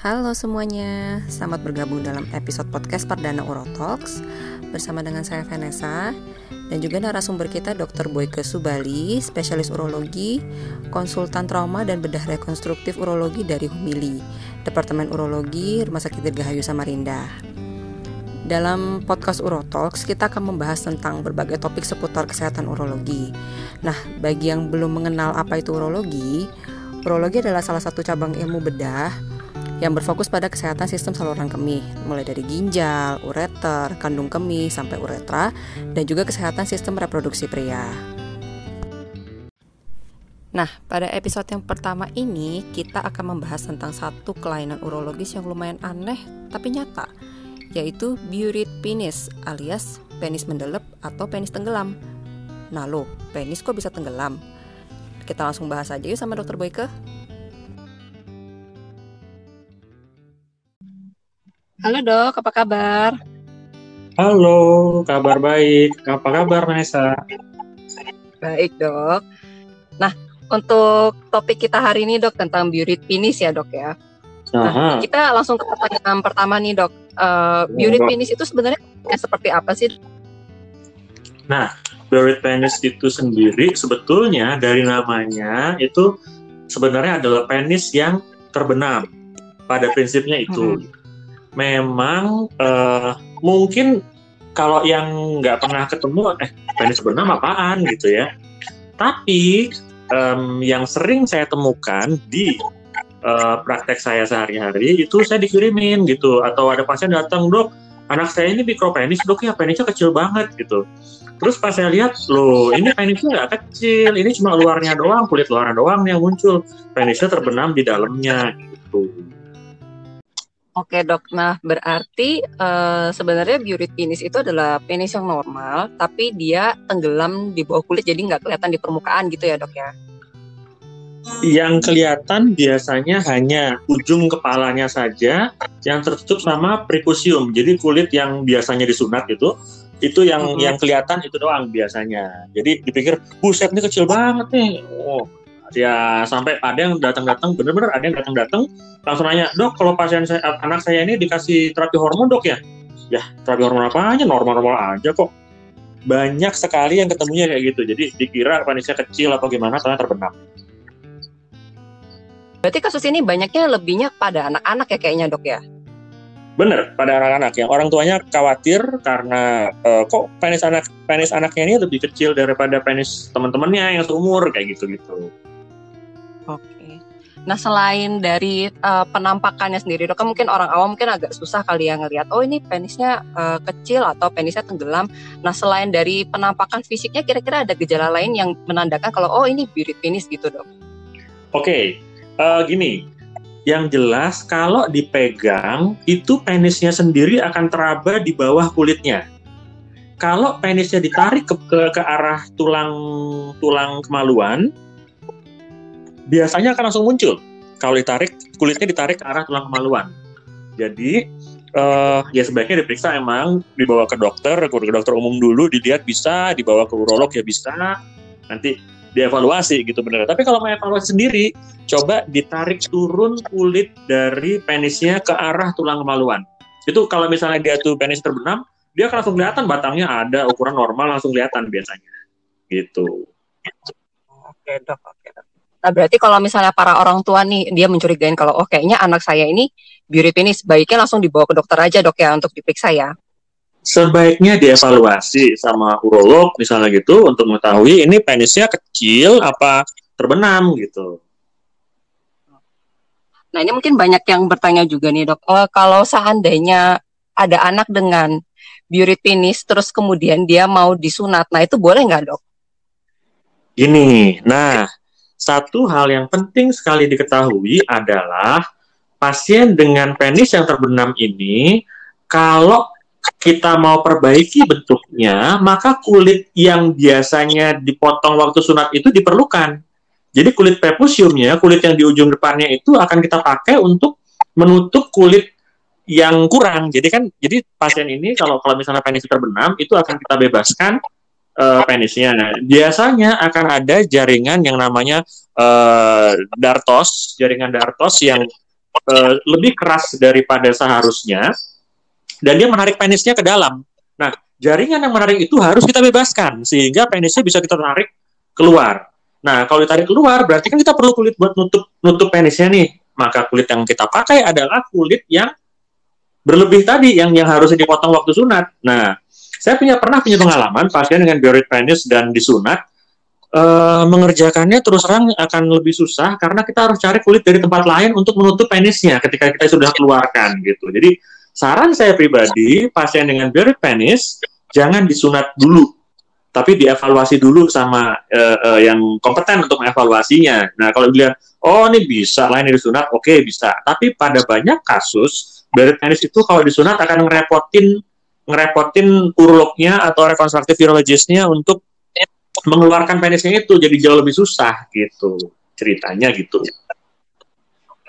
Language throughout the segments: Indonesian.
Halo semuanya, selamat bergabung dalam episode podcast Perdana Urotalks bersama dengan saya Vanessa dan juga narasumber kita Dr. Boyke Subali, spesialis urologi, konsultan trauma dan bedah rekonstruktif urologi dari Humili, Departemen Urologi Rumah Sakit Dirgahayu Samarinda. Dalam podcast Urotalks, kita akan membahas tentang berbagai topik seputar kesehatan urologi. Nah, bagi yang belum mengenal apa itu urologi, urologi adalah salah satu cabang ilmu bedah yang berfokus pada kesehatan sistem saluran kemih, mulai dari ginjal, ureter, kandung kemih, sampai uretra, dan juga kesehatan sistem reproduksi pria. Nah, pada episode yang pertama ini kita akan membahas tentang satu kelainan urologis yang lumayan aneh tapi nyata, yaitu buried penis alias penis mendelep atau penis tenggelam. Nah lo, penis kok bisa tenggelam? Kita langsung bahas aja yuk sama dokter Boyke. Halo dok, apa kabar? Halo, kabar baik. Apa kabar Nesa? Baik dok. Nah, untuk topik kita hari ini dok tentang buried penis ya dok ya. Nah, kita langsung ke pertanyaan pertama nih dok. Uh, buried penis itu sebenarnya seperti apa sih? Nah, buried penis itu sendiri sebetulnya dari namanya itu sebenarnya adalah penis yang terbenam. Pada prinsipnya itu. Hmm memang uh, mungkin kalau yang nggak pernah ketemu eh penis bernama apaan gitu ya. Tapi um, yang sering saya temukan di uh, praktek saya sehari-hari itu saya dikirimin gitu. Atau ada pasien datang dok anak saya ini mikropenis dok ya penisnya kecil banget gitu. Terus pas saya lihat loh ini penisnya nggak kecil ini cuma luarnya doang kulit luarnya doang yang muncul penisnya terbenam di dalamnya gitu Oke dok, nah berarti uh, sebenarnya buried penis itu adalah penis yang normal, tapi dia tenggelam di bawah kulit, jadi nggak kelihatan di permukaan gitu ya dok ya? Yang kelihatan biasanya hanya ujung kepalanya saja yang tertutup sama prepusium, jadi kulit yang biasanya disunat itu, itu yang -hmm. yang kelihatan itu doang biasanya. Jadi dipikir, buset ini kecil banget nih, oh ya sampai ada yang datang-datang bener-bener ada yang datang-datang langsung nanya dok kalau pasien saya anak saya ini dikasih terapi hormon dok ya? Ya terapi hormon apa aja normal-normal aja kok. Banyak sekali yang ketemunya kayak gitu. Jadi dikira panisnya kecil apa gimana ternyata terbenam. Berarti kasus ini banyaknya lebihnya pada anak-anak ya kayaknya dok ya? Bener, pada anak-anak yang orang tuanya khawatir karena uh, kok penis anak penis anaknya ini lebih kecil daripada penis teman-temannya yang seumur kayak gitu-gitu. Oke. Nah selain dari uh, penampakannya sendiri, dok, mungkin orang awam mungkin agak susah kali ya ngelihat, oh ini penisnya uh, kecil atau penisnya tenggelam. Nah selain dari penampakan fisiknya, kira-kira ada gejala lain yang menandakan kalau oh ini buried penis gitu dok? Oke, uh, gini, yang jelas kalau dipegang itu penisnya sendiri akan teraba di bawah kulitnya. Kalau penisnya ditarik ke, ke, ke arah tulang tulang kemaluan, biasanya akan langsung muncul. Kalau ditarik, kulitnya ditarik ke arah tulang kemaluan. Jadi, uh, ya sebaiknya diperiksa emang dibawa ke dokter, ke dokter umum dulu, dilihat bisa, dibawa ke urolog ya bisa. Nanti dievaluasi gitu bener. Tapi kalau mau evaluasi sendiri, coba ditarik turun kulit dari penisnya ke arah tulang kemaluan. Itu kalau misalnya dia tuh penis terbenam, dia akan langsung kelihatan batangnya ada ukuran normal langsung kelihatan biasanya. Gitu. Oke dok. Nah, berarti kalau misalnya para orang tua nih dia mencurigain kalau oh kayaknya anak saya ini buri penis, baiknya langsung dibawa ke dokter aja dok ya untuk diperiksa ya. Sebaiknya dievaluasi sama urolog misalnya gitu untuk mengetahui ini penisnya kecil apa terbenam gitu. Nah ini mungkin banyak yang bertanya juga nih dok, oh, kalau seandainya ada anak dengan buri penis terus kemudian dia mau disunat, nah itu boleh nggak dok? Gini, nah satu hal yang penting sekali diketahui adalah pasien dengan penis yang terbenam ini kalau kita mau perbaiki bentuknya, maka kulit yang biasanya dipotong waktu sunat itu diperlukan. Jadi kulit prepusiumnya, kulit yang di ujung depannya itu akan kita pakai untuk menutup kulit yang kurang. Jadi kan, jadi pasien ini kalau kalau misalnya penis terbenam itu akan kita bebaskan uh, penisnya. Biasanya akan ada jaringan yang namanya uh, dartos, jaringan dartos yang uh, lebih keras daripada seharusnya dan dia menarik penisnya ke dalam. Nah, jaringan yang menarik itu harus kita bebaskan sehingga penisnya bisa kita tarik keluar. Nah, kalau ditarik keluar berarti kan kita perlu kulit buat nutup nutup penisnya nih. Maka kulit yang kita pakai adalah kulit yang berlebih tadi yang yang harusnya dipotong waktu sunat. Nah, saya punya pernah punya pengalaman pasien dengan biorit penis dan disunat uh, mengerjakannya terus terang akan lebih susah karena kita harus cari kulit dari tempat lain untuk menutup penisnya ketika kita sudah keluarkan gitu. Jadi saran saya pribadi pasien dengan biorit penis jangan disunat dulu tapi dievaluasi dulu sama uh, uh, yang kompeten untuk mengevaluasinya. Nah, kalau dilihat, oh ini bisa, lain disunat, oke okay, bisa. Tapi pada banyak kasus, biorit penis itu kalau disunat akan ngerepotin ngerepotin urolognya atau rekonstruktif urologisnya untuk mengeluarkan penisnya itu jadi jauh lebih susah gitu ceritanya gitu.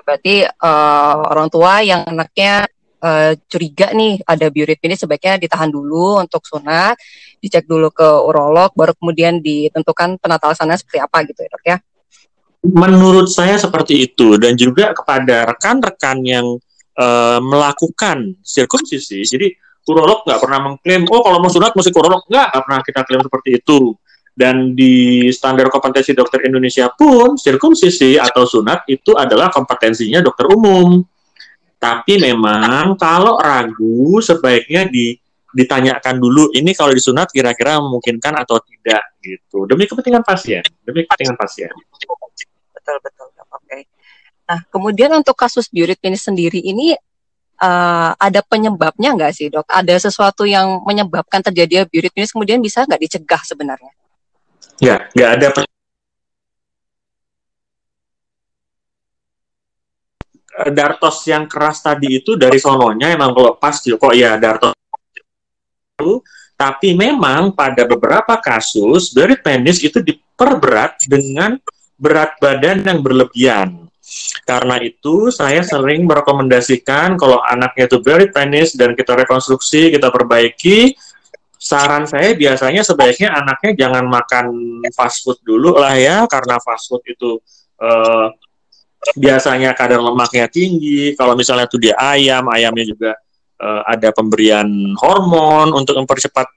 Berarti uh, orang tua yang anaknya uh, curiga nih ada biorit penis sebaiknya ditahan dulu untuk sunat, dicek dulu ke urolog, baru kemudian ditentukan penata laksana seperti apa gitu ya dok ya. Menurut saya seperti itu dan juga kepada rekan-rekan yang uh, melakukan sirkumsisi, jadi urolog nggak pernah mengklaim, oh kalau mau sunat mesti urolog. Nggak, nggak pernah kita klaim seperti itu. Dan di standar kompetensi dokter Indonesia pun, sirkumsisi atau sunat itu adalah kompetensinya dokter umum. Tapi memang kalau ragu, sebaiknya di, ditanyakan dulu, ini kalau disunat kira-kira memungkinkan atau tidak, gitu. Demi kepentingan pasien, demi kepentingan pasien. Betul, betul. Oke. Okay. Nah, kemudian untuk kasus biorit penis sendiri ini uh, ada penyebabnya nggak sih dok? Ada sesuatu yang menyebabkan terjadi bioritminis kemudian bisa nggak dicegah sebenarnya? Ya, nggak ada. Dartos yang keras tadi itu dari sononya emang kalau pas kok ya Dartos tapi memang pada beberapa kasus dari penis itu diperberat dengan berat badan yang berlebihan. Karena itu saya sering merekomendasikan kalau anaknya itu very penis dan kita rekonstruksi, kita perbaiki, saran saya biasanya sebaiknya anaknya jangan makan fast food dulu lah ya, karena fast food itu uh, biasanya kadar lemaknya tinggi. Kalau misalnya itu dia ayam, ayamnya juga uh, ada pemberian hormon untuk mempercepat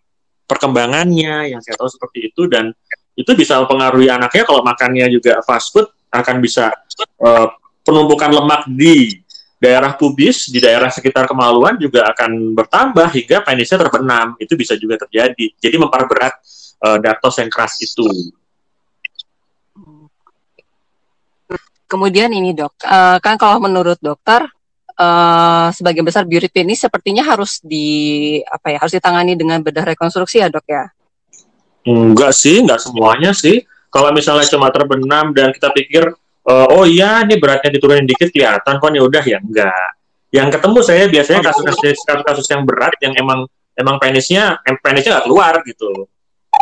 perkembangannya, yang saya tahu seperti itu dan itu bisa mempengaruhi anaknya kalau makannya juga fast food akan bisa uh, penumpukan lemak di daerah pubis, di daerah sekitar kemaluan juga akan bertambah hingga penisnya terbenam. Itu bisa juga terjadi. Jadi memperberat uh, dartos yang keras itu. Kemudian ini dok, uh, kan kalau menurut dokter uh, sebagian besar biorit penis sepertinya harus di apa ya harus ditangani dengan bedah rekonstruksi ya dok ya? Enggak sih, enggak semuanya sih kalau misalnya cuma terbenam dan kita pikir uh, oh iya ini beratnya diturunin dikit kelihatan kok ya udah ya? Enggak. Yang ketemu saya biasanya kasus-kasus kasus yang berat yang emang emang penisnya penisnya nggak keluar gitu.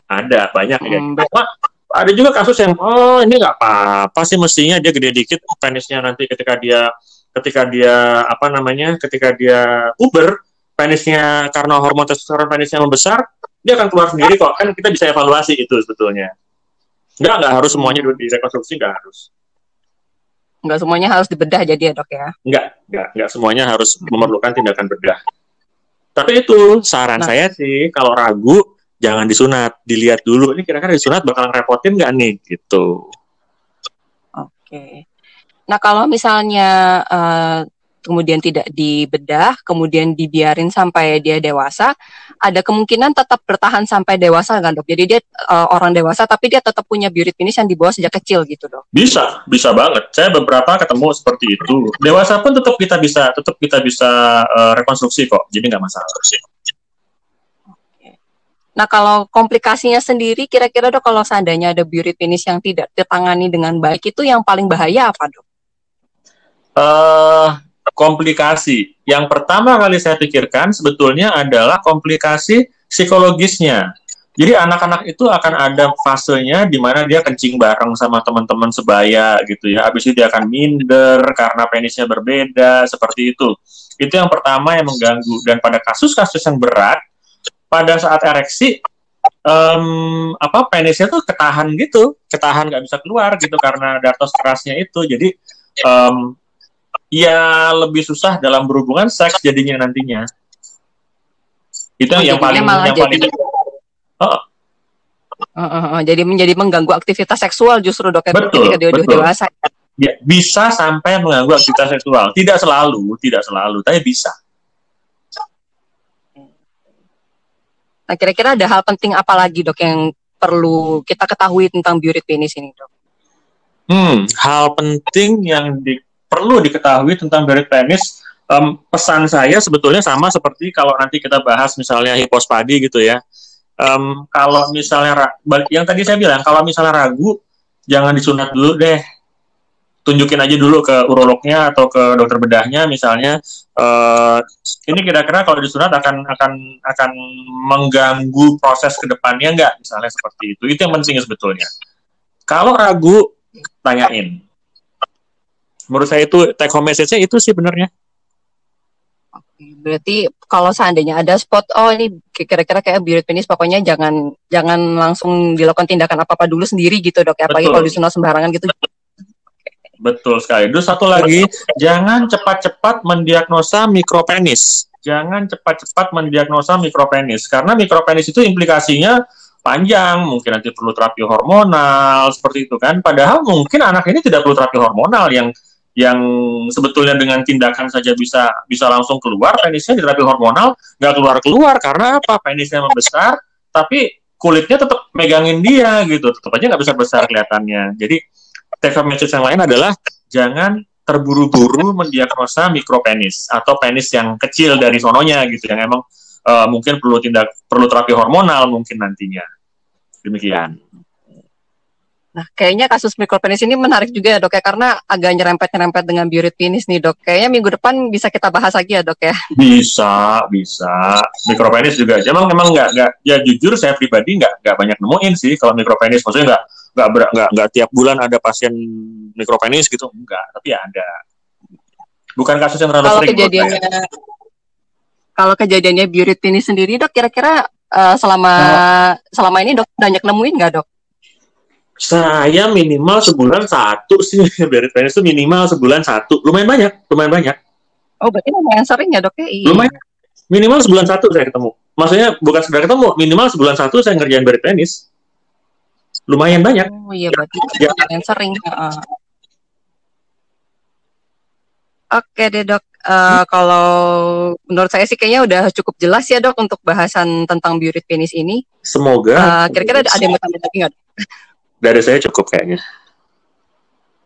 Ada banyak ya. Hmm. Cuma, ada juga kasus yang oh ini nggak apa-apa sih mestinya dia gede dikit penisnya nanti ketika dia ketika dia apa namanya ketika dia puber penisnya karena hormon testosteron penisnya membesar dia akan keluar sendiri kok. Kan kita bisa evaluasi itu sebetulnya. Enggak, enggak harus semuanya direkonstruksi, enggak harus. Enggak semuanya harus dibedah jadi ya dok ya? Enggak, enggak, enggak semuanya harus memerlukan tindakan bedah. Tapi itu saran nah. saya sih, kalau ragu jangan disunat, dilihat dulu ini kira-kira disunat bakal ngerepotin nggak nih gitu. Oke. Nah kalau misalnya uh, kemudian tidak dibedah, kemudian dibiarin sampai dia dewasa, ada kemungkinan tetap bertahan sampai dewasa kan dok? Jadi dia uh, orang dewasa tapi dia tetap punya biorit penis yang dibawa sejak kecil gitu dok? Bisa, bisa banget. Saya beberapa ketemu seperti itu. Dewasa pun tetap kita bisa, tetap kita bisa uh, rekonstruksi kok. Jadi nggak masalah. Nah, kalau komplikasinya sendiri, kira-kira dok, kalau seandainya ada biorit penis yang tidak ditangani dengan baik, itu yang paling bahaya apa dok? Uh, komplikasi. Yang pertama kali saya pikirkan sebetulnya adalah komplikasi psikologisnya. Jadi anak-anak itu akan ada fasenya di mana dia kencing bareng sama teman-teman sebaya gitu ya. Habis itu dia akan minder karena penisnya berbeda seperti itu. Itu yang pertama yang mengganggu. Dan pada kasus-kasus yang berat, pada saat ereksi um, apa penisnya tuh ketahan gitu, ketahan nggak bisa keluar gitu karena dartos kerasnya itu. Jadi um, ya lebih susah dalam berhubungan seks jadinya nantinya. Itu Oh, yang paling malah yang paling jadi- Oh, Uh, uh, uh, jadi menjadi mengganggu aktivitas seksual justru dok ya Betul, ketika dia udah betul. dewasa. ya, bisa sampai mengganggu aktivitas seksual. Tidak selalu, tidak selalu, tapi bisa. Nah kira-kira ada hal penting apa lagi dok yang perlu kita ketahui tentang biorit penis ini dok? Hmm, hal penting yang di- perlu diketahui tentang berit penis, em, pesan saya sebetulnya sama seperti kalau nanti kita bahas misalnya hipospadi gitu ya. Em, kalau misalnya yang tadi saya bilang, kalau misalnya ragu, jangan disunat dulu deh. Tunjukin aja dulu ke urolognya atau ke dokter bedahnya misalnya. eh, ini kira-kira kalau disunat akan akan akan mengganggu proses ke depannya nggak? Misalnya seperti itu. Itu yang penting sebetulnya. Kalau ragu, tanyain. Menurut saya itu take home message-nya itu sih benernya. Oke, Berarti kalau seandainya ada spot, oh ini kira-kira kayak biorit penis, pokoknya jangan jangan langsung dilakukan tindakan apa-apa dulu sendiri gitu dok ya, apalagi kalau disunat sembarangan gitu. Betul sekali. Terus satu lagi, jangan cepat-cepat mendiagnosa mikropenis. Jangan cepat-cepat mendiagnosa mikropenis karena mikropenis itu implikasinya panjang, mungkin nanti perlu terapi hormonal seperti itu kan. Padahal mungkin anak ini tidak perlu terapi hormonal yang yang sebetulnya dengan tindakan saja bisa bisa langsung keluar penisnya terapi hormonal nggak keluar keluar karena apa? Penisnya membesar tapi kulitnya tetap megangin dia gitu. Tetap aja nggak besar besar kelihatannya. Jadi take message yang lain adalah jangan terburu-buru mendiagnosa mikropenis atau penis yang kecil dari sononya gitu yang emang eh, mungkin perlu tindak perlu terapi hormonal mungkin nantinya. Demikian Nah, kayaknya kasus mikropenis ini menarik juga ya dok ya, karena agak nyerempet-nyerempet dengan biorit penis nih dok. Kayaknya minggu depan bisa kita bahas lagi ya dok ya. bisa bisa. Mikropenis juga emang emang nggak nggak ya jujur saya pribadi nggak nggak banyak nemuin sih kalau mikropenis. Maksudnya nggak nggak nggak nggak tiap bulan ada pasien mikropenis gitu. Enggak tapi ada. Bukan kasus yang terlalu Kalau sering kejadiannya, kalau kejadiannya biorit penis sendiri dok, kira-kira eh, selama selama ini dok banyak nemuin nggak dok? Saya minimal sebulan satu sih berit penis itu minimal sebulan satu lumayan banyak lumayan banyak Oh, berarti lumayan sering ya dok ya? Iya. lumayan minimal sebulan satu saya ketemu maksudnya bukan sekedar ketemu minimal sebulan satu saya ngerjain berit penis lumayan banyak Oh iya berarti Ya. lumayan sering. Heeh. Oke deh dok, Eh, kalau menurut saya sih kayaknya udah cukup jelas ya dok untuk bahasan tentang biorit penis ini. semoga Eh, kira-kira ada, ada yang mau tambah lagi nggak? Dari saya cukup kayaknya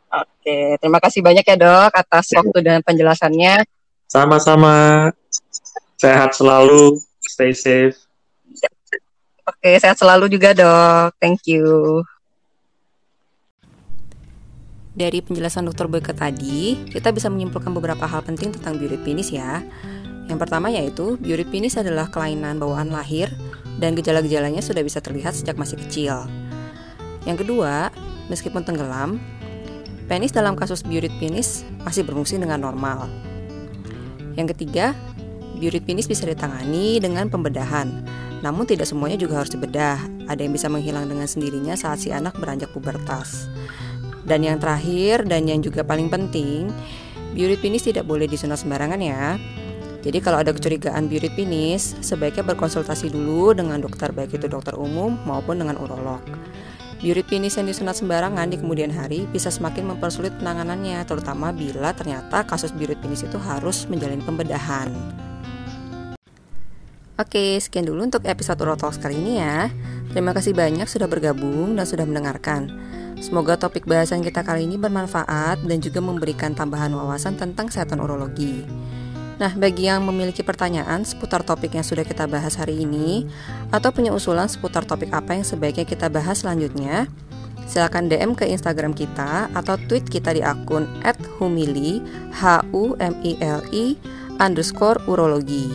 Oke, terima kasih banyak ya dok atas Ya. waktu dan penjelasannya. sama-sama sehat selalu stay safe Oke, sehat selalu juga dok. Thank you. Dari penjelasan dokter Boyke tadi, kita bisa menyimpulkan beberapa hal penting tentang biorit penis ya. Yang pertama yaitu, biorit penis adalah kelainan bawaan lahir dan gejala-gejalanya sudah bisa terlihat sejak masih kecil. Yang kedua, meskipun tenggelam, penis dalam kasus biorit penis masih berfungsi dengan normal. Yang ketiga, biorit penis bisa ditangani dengan pembedahan. Namun tidak semuanya juga harus dibedah. Ada yang bisa menghilang dengan sendirinya saat si anak beranjak pubertas. Dan yang terakhir dan yang juga paling penting, biorit penis tidak boleh disunat sembarangan ya. Jadi kalau ada kecurigaan biorit penis, sebaiknya berkonsultasi dulu dengan dokter baik itu dokter umum maupun dengan urolog. Biorit penis yang disunat sembarangan di kemudian hari bisa semakin mempersulit penanganannya, terutama bila ternyata kasus biorit penis itu harus menjalani pembedahan. Oke, sekian dulu untuk episode Urotalks kali ini ya. Terima kasih banyak sudah bergabung dan sudah mendengarkan. Semoga topik bahasan kita kali ini bermanfaat dan juga memberikan tambahan wawasan tentang kesehatan urologi. Nah, bagi yang memiliki pertanyaan seputar topik yang sudah kita bahas hari ini, atau punya usulan seputar topik apa yang sebaiknya kita bahas selanjutnya, silakan DM ke Instagram kita atau tweet kita di akun @humili h u m i l i underscore urologi.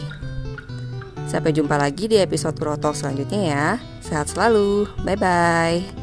Sampai jumpa lagi di episode Urotalk selanjutnya ya. Sehat selalu. Bye bye.